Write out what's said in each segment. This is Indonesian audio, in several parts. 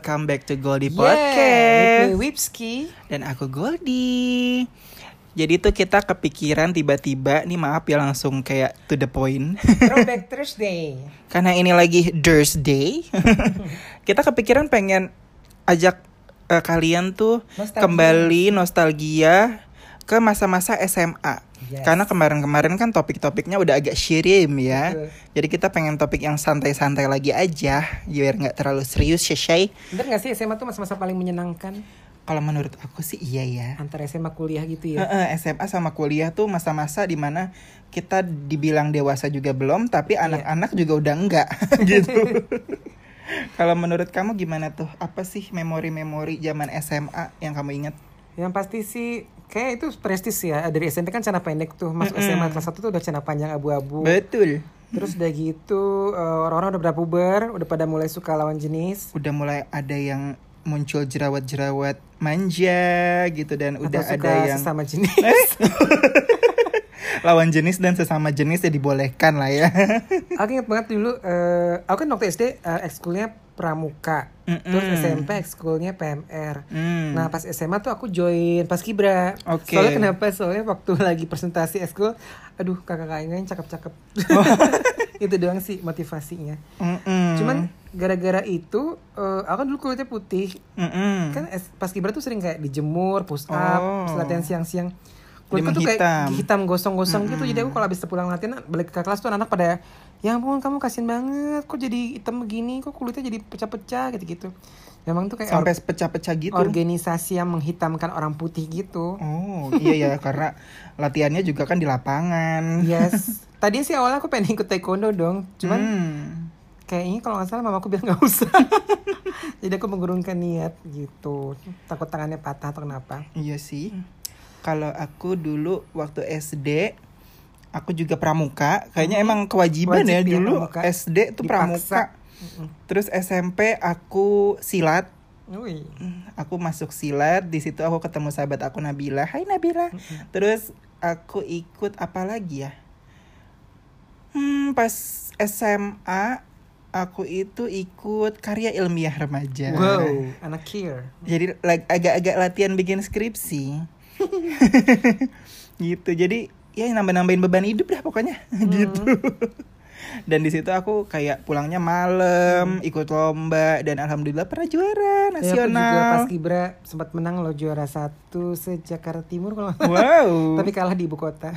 welcome back to Goldie Yeah, Podcast. with me, Wipski. Dan aku Goldie. Jadi tuh kita kepikiran tiba-tiba, nih maaf ya langsung kayak to the point. Throwback Thursday. Karena ini lagi Thursday. kita kepikiran pengen ajak eh, kalian tuh Nostalgia. kembali nostalgia ke masa-masa SMA. Yes. Karena kemarin-kemarin kan topik-topiknya udah agak syirim ya. Betul. Jadi kita pengen topik yang santai-santai lagi aja, biar nggak terlalu serius, Shay. Bener gak sih SMA tuh masa-masa paling menyenangkan? Kalau menurut aku sih iya ya. Antara SMA kuliah gitu ya. Heeh, SMA sama kuliah tuh masa-masa di mana kita dibilang dewasa juga belum, tapi Iya. anak-anak juga udah enggak gitu. Kalau menurut kamu gimana tuh? Apa sih memori-memori zaman SMA yang kamu ingat? Yang pasti sih kayak itu prestis ya. Dari SMP kan celana pendek tuh. Masuk Mm-mm. SMA kelas 1 tuh udah celana panjang abu-abu. Betul. Terus udah gitu eh, orang-orang udah berpuber, udah pada mulai suka lawan jenis. Udah mulai ada yang muncul jerawat-jerawat manja gitu dan udah atau suka ada yang sesama jenis. lawan jenis dan sesama jenis ya dibolehkan lah ya. aku inget banget dulu, eh, aku kan waktu SD eh, ekskulnya pramuka. Terus Mm-mm. SMP ekskulnya PMR. Hmm. Nah pas SMA tuh aku join pas kibra. Oke. Soalnya kenapa? Soalnya waktu lagi presentasi eskul, aduh kakak-kakaknya yang cakep-cakep. itu doang sih motivasinya. Mm-mm. Cuman gara-gara itu, eh, aku kan dulu kulitnya putih. Mm-mm. Kan es- pas kibra tuh sering kayak dijemur, push up, Oh. terus latihan siang-siang. Kulitku tuh kayak hitam gosong-gosong gitu. Jadi aku kalau habis pulang latihan balik ke kelas tuh anak pada ya ampun kamu kasian banget kok jadi hitam begini kok kulitnya jadi pecah-pecah gitu-gitu. Memang tuh kayak sampai pecah-pecah gitu. organisasi yang menghitamkan orang putih gitu. Oh iya ya karena latihannya juga kan di lapangan. Yes. Tadi sih awalnya aku pengen ikut taekwondo dong, cuman Hmm. kayaknya kalau nggak salah mamaku bilang nggak usah. Jadi aku mengurungkan niat gitu. Takut tangannya patah atau kenapa? Iya sih. Kalau aku dulu waktu SD aku juga pramuka. Kayaknya emang kewajiban Wajib ya ya dulu pramuka. SD tuh Dipaksa. pramuka. Terus SMP aku silat. Wih. Aku masuk silat, di situ aku ketemu sahabat aku Nabila. Hai Nabila. Terus aku ikut apa lagi ya? Hmm, pas SMA aku itu ikut karya ilmiah remaja. Wow, anak care. Jadi agak-agak latihan bikin skripsi. gitu. Jadi ya nambah-nambahin beban hidup dah pokoknya gitu. Dan di situ aku kayak pulangnya malam, ikut lomba dan alhamdulillah pernah juara Ya, aku juga pas nasional. kibra sempat menang loh juara satu se Jakarta Timur kalau. Wow. Tapi kalah di ibu kota.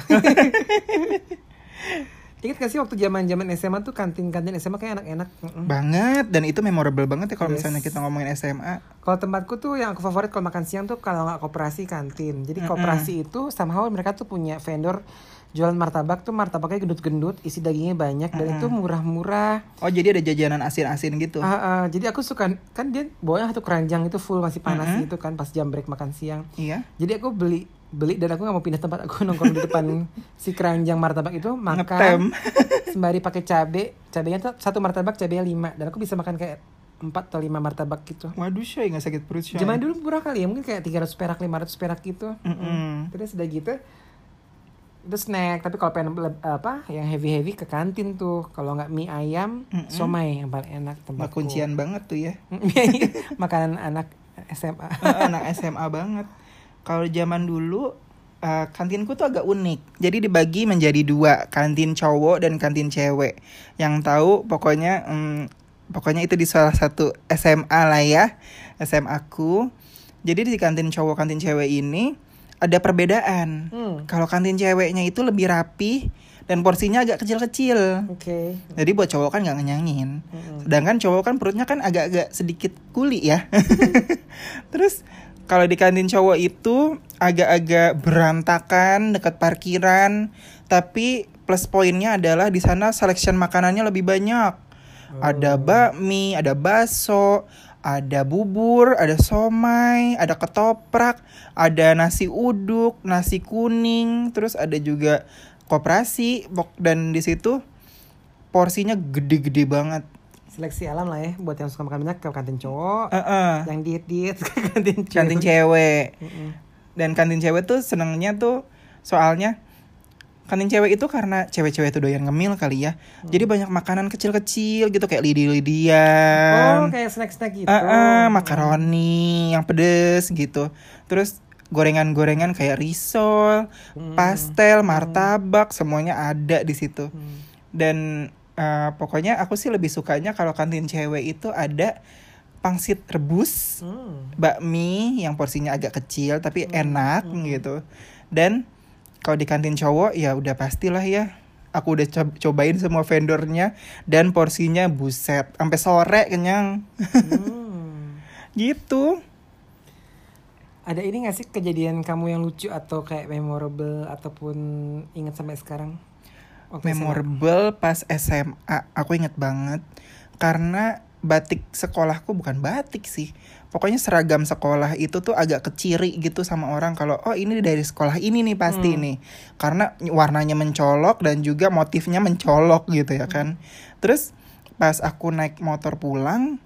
Ingat gak sih waktu zaman zaman SMA tuh kantin-kantin SMA kayak enak-enak. Banget dan itu memorable banget ya kalau Yes. misalnya kita ngomongin SMA. Kalau tempatku tuh yang aku favorit kalau makan siang tuh kalau nggak koperasi kantin. Jadi koperasi itu somehow mereka tuh punya vendor jualan martabak tuh martabaknya gendut-gendut, isi dagingnya banyak dan itu murah-murah. Oh jadi ada jajanan asin-asin gitu. Ah, ah, jadi aku suka kan dia bawanya satu keranjang itu full masih panas Mm-mm. gitu kan pas jam break makan siang. Iya. Jadi aku beli beli dan aku nggak mau pindah tempat aku nongkrong di depan si keranjang martabak itu Ngetem. makan sembari pakai cabe cabenya tuh satu martabak cabenya lima dan aku bisa makan kayak empat atau lima martabak gitu Waduh shy nggak sakit perut shy. zaman dulu murah kali ya mungkin kayak 300 perak 500 perak gitu Mm-mm. terus udah gitu itu snack tapi kalau pengen apa yang heavy heavy ke kantin tuh kalau nggak mie ayam Mm-mm. somai yang paling enak Mbak tempatku kuncian banget tuh ya. makanan anak SMA anak SMA banget. Kalau zaman dulu eh, kantinku tuh agak unik. Jadi dibagi menjadi dua, kantin cowok dan kantin cewek. Yang tahu pokoknya hmm, pokoknya itu di salah satu SMA lah ya, SMA aku. Jadi di kantin cowok kantin cewek ini ada perbedaan. Hmm, Kalau kantin ceweknya itu lebih rapi dan porsinya agak kecil-kecil. oke Jadi buat cowok kan nggak ngenyangin. Mm-mm. Sedangkan cowok kan perutnya kan agak-agak sedikit kuli ya. Terus kalau di kantin cowok itu agak-agak berantakan dekat parkiran, tapi plus poinnya adalah di sana selection makanannya lebih banyak. Ada bakmi, ada bakso, ada bubur, ada somai, ada ketoprak, ada nasi uduk, nasi kuning, terus ada juga koperasi dan di situ porsinya gede-gede banget. Seleksi alam lah ya buat yang suka makan banyak ke kantin cowok Heeh. yang diet diet ke kantin cewek. Kantin cewek. Mm-mm. Dan kantin cewek tuh senengnya tuh soalnya kantin cewek itu karena cewek-cewek itu doyan ngemil kali ya. Jadi banyak makanan kecil-kecil gitu kayak lidi-lidian. Oh, kayak snack-snack gitu. Eh, eh, makaroni yang pedes gitu. Terus gorengan-gorengan kayak risol, Hmm. pastel, martabak, semuanya ada di situ. Hmm. Dan eh, pokoknya aku sih lebih sukanya kalau kantin cewek itu ada pangsit rebus, Hmm. bakmi yang porsinya agak kecil tapi Hmm. enak gitu. Dan kalau di kantin cowok ya udah pastilah ya. Aku udah cob- cobain semua vendornya dan porsinya buset sampai sore kenyang. Hmm. gitu. Ada ini gak sih kejadian kamu yang lucu atau kayak memorable ataupun ingat sampai sekarang? Waktu SMA? Memorable pas SMA, aku inget banget karena batik sekolahku bukan batik sih. Pokoknya seragam sekolah itu tuh agak keciri gitu sama orang kalau oh ini dari sekolah ini nih pasti nih. Karena warnanya mencolok dan juga motifnya mencolok gitu ya kan. Terus pas aku naik motor pulang,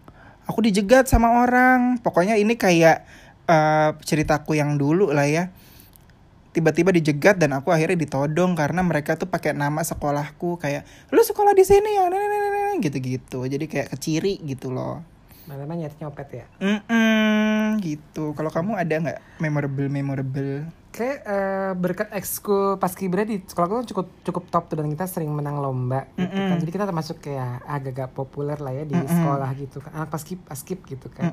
aku dijegat sama orang. Pokoknya ini kayak eh, ceritaku yang dulu lah ya tiba-tiba dijegat dan aku akhirnya ditodong karena mereka tuh pakai nama sekolahku kayak lu sekolah di sini ya gitu-gitu jadi kayak keciri gitu loh Mana-mana nyari nyopet ya. Mm-mm, gitu kalau kamu ada nggak memorable memorable Kayak eh, berkat ekskul pas kibra di sekolah aku tuh cukup cukup top tuh dan kita sering menang lomba gitu kan. Jadi kita termasuk kayak agak-agak populer lah ya di sekolah gitu kan. Anak paskib paskib gitu kan.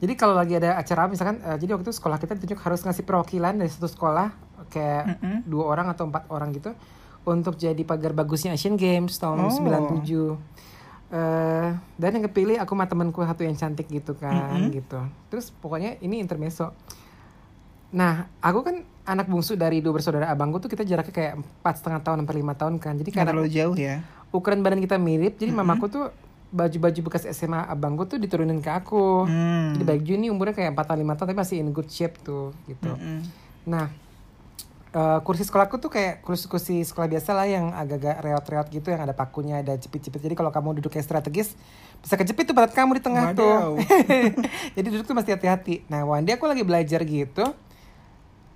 Jadi kalau lagi ada acara misalkan eh, jadi waktu itu sekolah kita ditunjuk harus ngasih perwakilan dari satu sekolah kayak Mm-mm. dua orang atau empat orang gitu untuk jadi pagar bagusnya Asian Games tahun Oh. 97. Eh dan yang kepilih aku sama temanku satu yang cantik gitu kan gitu. Terus pokoknya ini intermezzo. Nah, aku kan anak bungsu dari dua bersaudara abangku tuh kita jaraknya kayak empat setengah tahun sampai lima tahun kan. Jadi karena terlalu jauh ya ukuran badan kita mirip, jadi mamaku tuh baju-baju bekas SMA abangku tuh diturunin ke aku. Hmm. Jadi baju ini umurnya kayak 4 tahun 5 tahun tapi masih in good shape tuh gitu. Mm-mm. Nah, eh, kursi sekolahku tuh kayak kursi-kursi sekolah biasa lah yang agak-agak reot-reot gitu yang ada pakunya, ada jepit-jepit. Jadi kalau kamu duduk kayak strategis bisa kejepit tuh pantat kamu di tengah Wadaw. tuh. Jadi duduk tuh mesti hati-hati. Nah, one day aku lagi belajar gitu.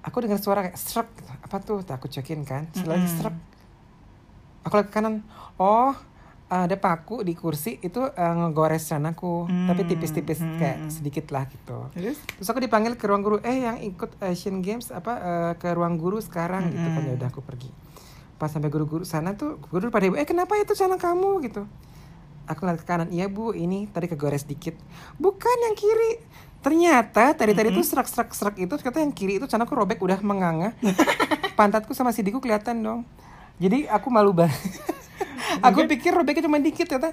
Aku dengar suara kayak serak. Apa tuh? Aku cekin kan. Setelah lagi Mm-mm. serak. Aku lihat ke kanan. Oh, ada paku di kursi itu eh, ngegores celanaku. Tapi Hmm, tipis-tipis hmm, kayak hmm. sedikit lah gitu. Terus? Terus aku dipanggil ke ruang guru, eh yang ikut Asian Games apa eh, ke ruang guru sekarang gitu kan Mm-mm. ya udah aku pergi. Pas sampai guru-guru sana tuh guru pada ibu, eh kenapa itu celana kamu gitu. Aku ngeliat ke kanan, iya bu ini tadi kegores dikit. Bukan yang kiri. Ternyata tadi tadi tuh serak serak serak itu ternyata yang kiri itu celanaku robek udah menganga. Pantatku sama sidiku kelihatan dong. Jadi aku malu banget. Aku pikir robeknya cuma dikit ternyata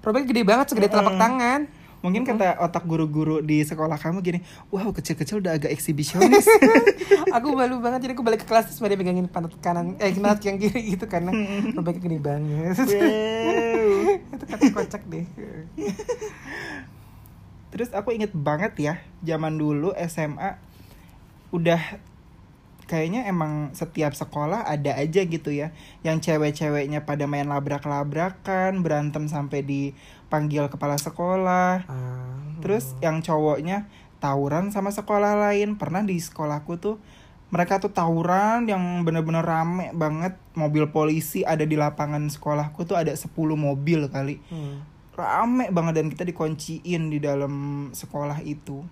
robek gede banget segede telapak tangan. Mungkin kata otak guru-guru di sekolah kamu gini, wow kecil-kecil udah agak eksibisionis. aku malu banget jadi aku balik ke kelas terus dia pegangin pantat kanan eh pantat yang kiri gitu karena robeknya gede banget wow. itu kata kocak deh Terus aku inget banget ya, zaman dulu SMA udah kayaknya emang setiap sekolah ada aja gitu ya yang cewek-ceweknya pada main labrak-labrakan, berantem sampai dipanggil kepala sekolah. Ah, Terus yang cowoknya tawuran sama sekolah lain. Pernah di sekolahku tuh mereka tuh tawuran yang bener-bener rame banget. Mobil polisi ada di lapangan sekolahku tuh ada 10 mobil kali hmm. rame banget dan kita dikunciin di dalam sekolah itu.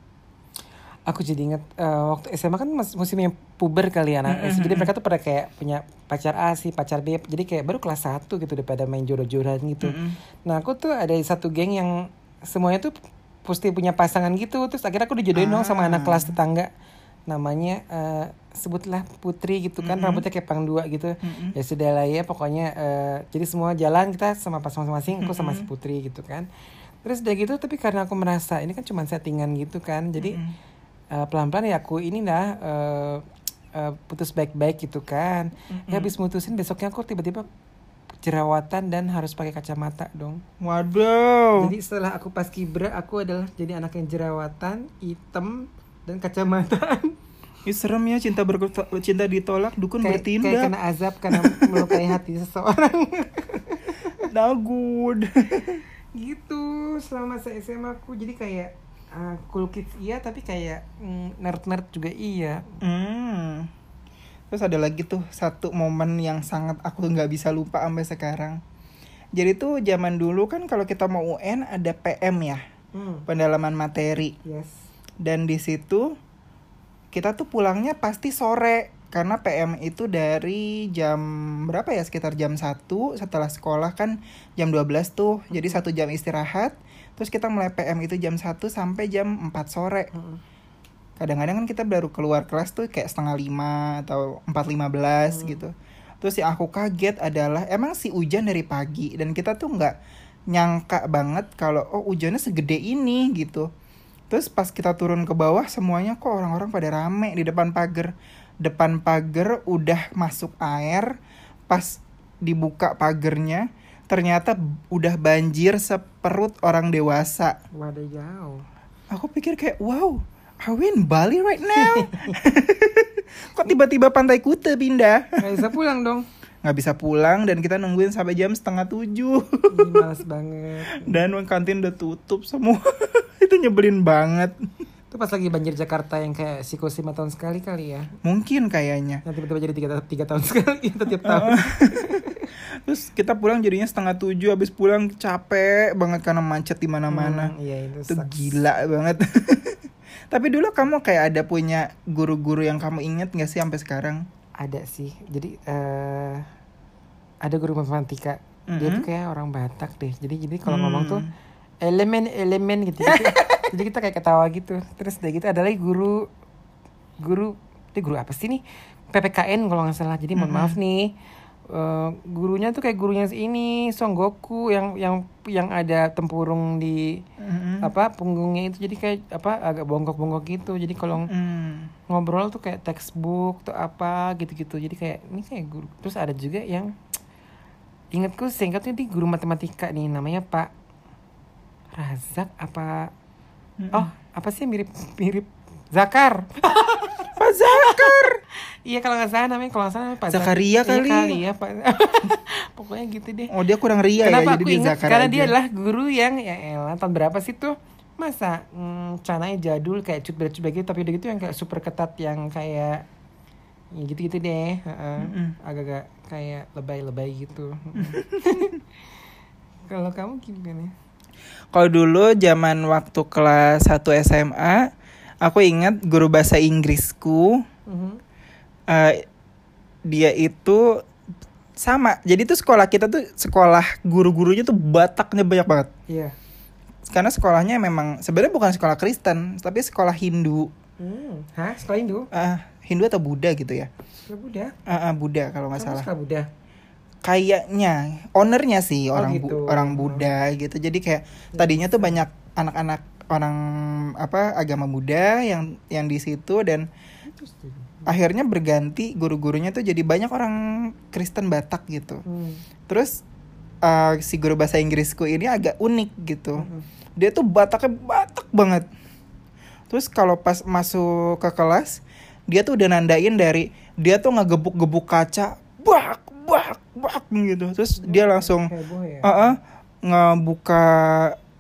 Aku jadi inget eh, waktu SMA kan musimnya puber kali ya anak SD. jadi mereka tuh pada kayak punya pacar A sih pacar B. Jadi kayak baru kelas 1 gitu daripada main jodoh-jodohan gitu. Nah aku tuh ada satu geng yang semuanya tuh pasti punya pasangan gitu. Terus akhirnya aku dijodohin dong sama anak kelas tetangga. Namanya eh, sebutlah Putri gitu kan rambutnya kayak pang dua gitu. Mm-mm. ya sudah lah ya pokoknya eh, jadi semua jalan kita sama pasangan masing-masing aku sama si Putri gitu kan. Terus udah gitu tapi karena aku merasa ini kan cuma settingan gitu kan jadi eh, pelan-pelan ya aku ini dah eh, eh, putus baik-baik gitu kan ya habis mutusin besoknya aku tiba-tiba jerawatan dan harus pakai kacamata dong Waduh. jadi setelah aku pas kibra aku adalah jadi anak yang jerawatan hitam dan kacamataan Ih, serem ya cinta cinta ditolak dukun kayak, kayak bertindak. kena azab karena melukai hati seseorang Nagud. gitu selama masa SMA aku jadi kayak uh, cool kids iya tapi kayak mm, nerd nerd juga iya hmm. Terus ada lagi tuh satu momen yang sangat aku nggak bisa lupa sampai sekarang. Jadi tuh zaman dulu kan kalau kita mau UN ada PM ya, Hmm. pendalaman materi. Yes. Dan di situ kita tuh pulangnya pasti sore karena PM itu dari jam berapa ya sekitar jam 1 setelah sekolah kan jam 12 tuh jadi satu jam istirahat terus kita mulai PM itu jam 1 sampai jam 4 sore. Kadang-kadang kan kita baru keluar kelas tuh kayak setengah lima atau empat lima belas gitu. Terus yang aku kaget adalah emang si hujan dari pagi? Dan kita tuh nggak nyangka banget kalau oh hujannya segede ini gitu. Terus pas kita turun ke bawah semuanya kok orang-orang pada rame di depan pagar. Depan pagar udah masuk air pas dibuka pagernya ternyata udah banjir seperut orang dewasa Wadaw. aku pikir kayak wow are we in Bali right now kok tiba-tiba pantai Kuta pindah Gak bisa pulang dong. nggak bisa pulang dan kita nungguin sampai jam setengah tujuh Ih, males banget. dan kantin udah tutup semua itu nyebelin banget Itu pas lagi banjir Jakarta yang kayak siklus lima tahun sekali kali ya. mungkin kayaknya Yang tiba-tiba jadi tiga, tiga tahun sekali itu tiap tahun. terus kita pulang jadinya setengah tujuh habis pulang capek banget karena macet di mana-mana Hmm, iya itu. itu sucks. gila banget tapi dulu kamu kayak ada punya guru-guru yang kamu inget gak sih sampai sekarang Ada sih. Jadi eh ada guru matematika. Dia tuh kayak orang Batak deh. Jadi jadi kalau Hmm. ngomong tuh elemen-elemen gitu. Jadi, jadi kita kayak ketawa gitu. Terus udah gitu ada lagi guru guru dia guru apa sih nih? PPKN kalau nggak salah. Jadi mohon Mhm. maaf nih. eh, gurunya tuh kayak gurunya ini Son Goku yang yang yang ada tempurung di Mm-mm. apa punggungnya itu jadi kayak apa agak bongkok-bongkok gitu. Jadi kalau Mm. ngobrol tuh kayak textbook tuh apa gitu-gitu jadi kayak ini kayak guru terus ada juga yang ingatku singkatnya di guru matematika nih namanya Pak Razak apa Mm-mm. oh apa sih mirip mirip Zakar Pak Zakar iya kalau nggak salah namanya kalau nggak salah namanya Pak Zak- Zakaria Iya kali. ya Pak pokoknya gitu deh oh dia kurang ria Kenapa ya jadi aku dia ingat? Zakar Karena aja. dia adalah guru yang ya elah tahun berapa sih tuh? Masa hmm, cananya jadul kayak cut cut gitu tapi udah gitu yang kayak super ketat yang kayak ya gitu-gitu deh. heeh. Mm-mm. Agak-agak kayak lebay-lebay gitu. Kalau kamu gimana? Kalau dulu zaman waktu kelas 1 SMA, aku ingat guru bahasa Inggrisku, Mhm. eh, dia itu sama. Jadi tuh sekolah kita tuh sekolah guru-gurunya tuh Bataknya banyak banget. Iya. Karena sekolahnya memang sebenarnya bukan sekolah Kristen, tapi sekolah Hindu. Hmm. Hah? Sekolah Hindu? Ah, Hindu atau Buddha gitu ya? Sekolah Buddha? Ah, ah, Buddha kalau nggak salah. Sekolah Buddha? Kayaknya ownernya sih Oh, orang Bu- gitu. orang Buddha gitu. Jadi kayak tadinya tuh banyak anak-anak orang apa agama Buddha yang yang di situ dan akhirnya berganti guru-gurunya tuh jadi banyak orang Kristen Batak gitu. Hmm. Terus uh, si guru bahasa Inggrisku ini agak unik gitu. Mhm. Dia tuh Bataknya Batak banget. Terus kalau pas masuk ke kelas, dia tuh udah nandain dari dia tuh ngegebuk-gebuk kaca, bak bak bak gitu. Terus dia langsung Heboh ya? uh ngebuka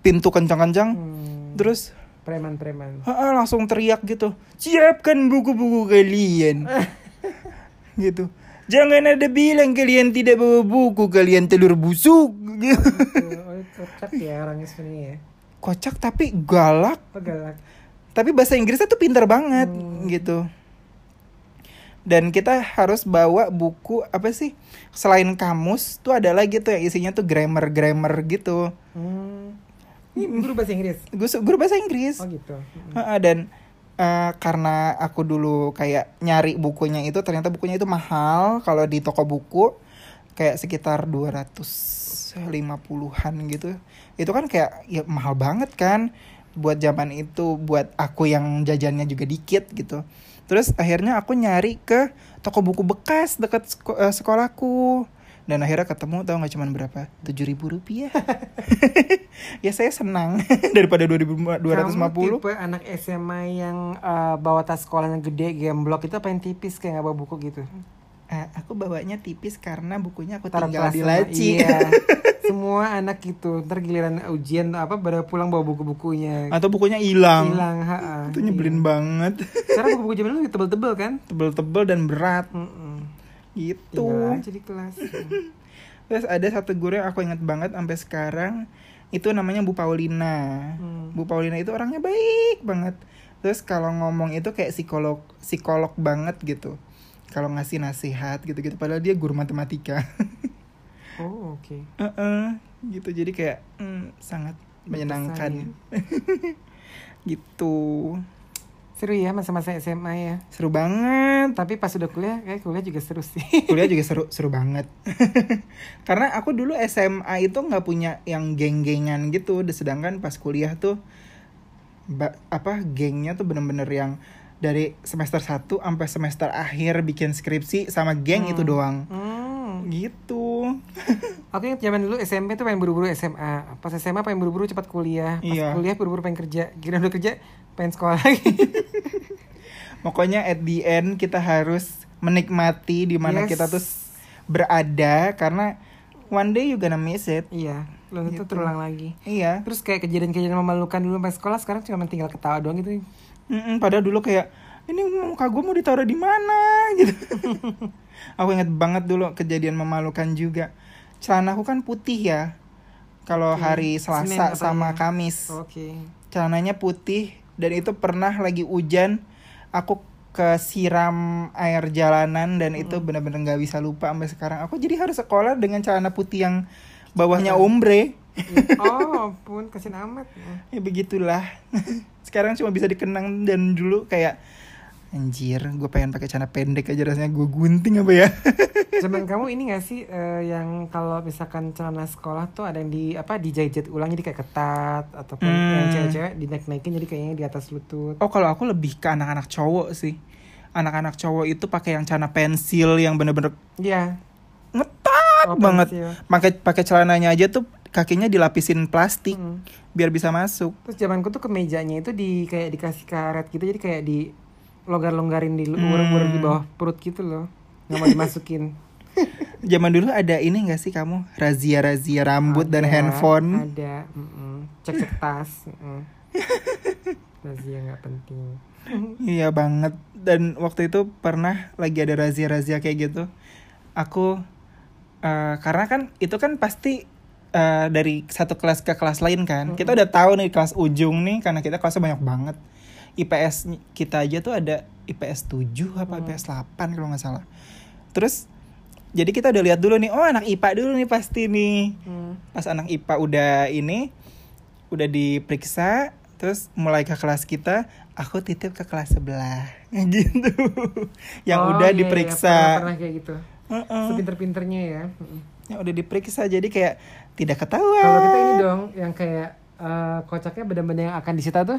pintu kencang-kencang. Hmm. Terus Preman-preman. Heeh, langsung teriak gitu. Siapkan buku-buku kalian. gitu. Jangan ada bilang kalian tidak bawa buku, kalian telur busuk. Gitu. oh, kocak ya orangnya sebenarnya ya. Kocak tapi galak. Oh, galak. Tapi bahasa Inggrisnya tuh pinter banget Hmm. gitu. Dan kita harus bawa buku apa sih? Selain kamus tuh ada lagi tuh yang isinya tuh grammar-grammar gitu. Hmm. Ini guru bahasa Inggris. Guru, guru bahasa Inggris. Oh gitu. Heeh, dan eh, karena aku dulu kayak nyari bukunya itu ternyata bukunya itu mahal kalau di toko buku kayak sekitar 250-an gitu. Itu kan kayak ya mahal banget kan buat zaman itu buat aku yang jajannya juga dikit gitu. Terus akhirnya aku nyari ke toko buku bekas dekat seko- eh, sekolahku. Dan akhirnya ketemu tahu nggak cuman berapa? Tujuh ribu rupiah. ya saya senang daripada 2250. Kamu tipe anak SMA yang eh, bawa tas sekolahnya gede, gemblok itu apa yang tipis kayak nggak bawa buku gitu? Eh, aku bawanya tipis karena bukunya aku Taruh tinggal di laci. Iya. Semua anak itu ntar giliran ujian apa pada pulang bawa buku-bukunya Atau bukunya hilang. hilang ha ha. Itu nyebelin banget. sekarang buku-buku zaman dulu tebel-tebel kan Tebel-tebel dan berat Mm-mm. gitu. tinggal aja di kelas Terus ada satu guru yang aku ingat banget sampai sekarang itu namanya Bu Paulina. Hmm. Bu Paulina itu orangnya baik banget. Terus kalau ngomong itu kayak psikolog psikolog banget gitu. Kalau ngasih nasihat gitu-gitu padahal dia guru matematika. oh oke Heeh, gitu. Jadi kayak mm, sangat menyenangkan. gitu. seru ya masa-masa SMA ya Seru banget. tapi pas udah kuliah kayak kuliah juga seru sih kuliah juga seru seru banget karena aku dulu SMA itu nggak punya yang geng-gengan gitu sedangkan pas kuliah tuh apa gengnya tuh bener-bener yang dari semester 1 sampai semester akhir bikin skripsi sama geng itu doang hmm. gitu Aku ingat zaman dulu SMP tuh pengen buru-buru SMA. Pas SMA pengen buru-buru cepat kuliah. Pas Iya. kuliah buru-buru pengen kerja. Kira udah kerja pengen sekolah lagi. pokoknya at the end kita harus menikmati di mana Yes. kita tuh berada karena one day you gonna miss it iya, belum tentu Gitu. terulang lagi. iya Terus kayak kejadian-kejadian memalukan dulu pas sekolah sekarang cuma tinggal ketawa doang gitu. Mm-mm, padahal dulu kayak ini muka gue mau ditaruh di mana gitu. aku inget banget dulu kejadian memalukan juga. Celana aku kan putih ya. Kalau Oke. hari Selasa sama ya? Kamis, Oke. celananya putih dan itu pernah lagi hujan, aku kesiram air jalanan dan itu benar-benar nggak bisa lupa sampai sekarang. Aku jadi harus sekolah dengan celana putih yang bawahnya ombre. Oh, pun kasihan amat. ya begitulah sekarang cuma bisa dikenang dan dulu kayak anjir gue pengen pakai celana pendek aja rasanya gue gunting apa ya Zaman kamu ini gak sih eh, yang kalau misalkan celana sekolah tuh ada yang di apa dijahit ulang jadi kayak ketat ataupun Hmm. yang cewek-cewek dinaik-naikin jadi kayaknya di atas lutut. oh kalau aku lebih ke anak-anak cowok sih anak-anak cowok itu pakai yang celana pensil yang bener-bener Iya. ngetat Oh, banget pakai pakai celananya aja tuh kakinya dilapisin plastik Mm. biar bisa masuk Terus zamanku tuh kemejanya itu di kayak dikasih karet gitu jadi kayak di longgar-longgarin di luar-luar di bawah perut gitu loh. Nggak mau dimasukin. zaman dulu ada ini gak sih kamu razia-razia rambut dan Ada, handphone Ada, mm-mm. cek-cek tas. mm. Razia nggak penting. Iya banget. Dan waktu itu pernah lagi ada razia-razia kayak gitu. Aku eh, karena kan itu kan pasti eh, dari satu kelas ke kelas lain kan. Kita udah tahu nih kelas ujung nih karena kita kelasnya banyak banget. IPS kita aja tuh ada IPS 7 apa IPS 8 kalau nggak salah. Terus jadi kita udah lihat dulu nih, oh anak IPA dulu nih pasti nih Hmm. pas anak IPA udah ini udah diperiksa terus mulai ke kelas kita aku titip ke kelas sebelah gitu yang Oh, udah iya, iya, diperiksa pernah, pernah kayak gitu. Heeh. Sepinter-pinternya ya. Mm. yang udah diperiksa jadi kayak tidak ketahuan Kalau kita ini dong yang kayak eh, kocaknya benda-benda yang akan disita tuh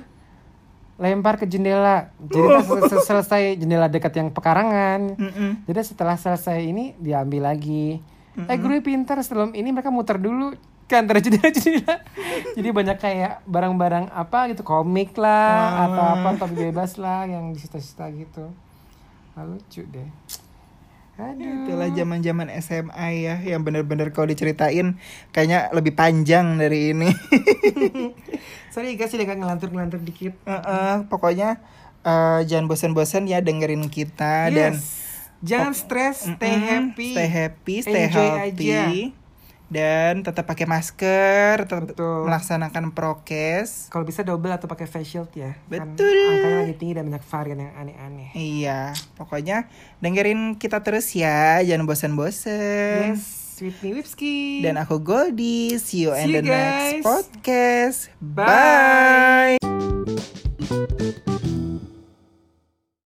lempar ke jendela. Jadi pas sel- selesai jendela dekat yang pekarangan. Mm-mm. Jadi setelah selesai ini diambil lagi. Eh guru pintar sebelum ini mereka muter dulu ke antara jendela-jendela. Jadi banyak kayak barang-barang apa gitu komik lah atau apa topi bebas lah yang disita-sita gitu. Ah, lucu deh. Aduh. itulah zaman zaman SMA ya yang bener-bener kalau diceritain kayaknya lebih panjang dari ini Sorry guys, udah ngelantur-ngelantur dikit. Heeh, pokoknya eh, jangan bosan-bosan ya dengerin kita dan Yes. Jangan stres, stay happy. stay happy, stay Enjoy healthy, aja. Dan tetap pakai masker, tetap Betul. melaksanakan prokes. Kalau bisa double atau pakai face shield ya. Kan Betul. angkanya lagi tinggi dan banyak varian yang aneh-aneh. Iya, pokoknya dengerin kita terus ya, jangan bosan-bosan. Yes, with me Wipski. Dan aku Goldie, see you in See you the next guys. podcast. Bye. Bye.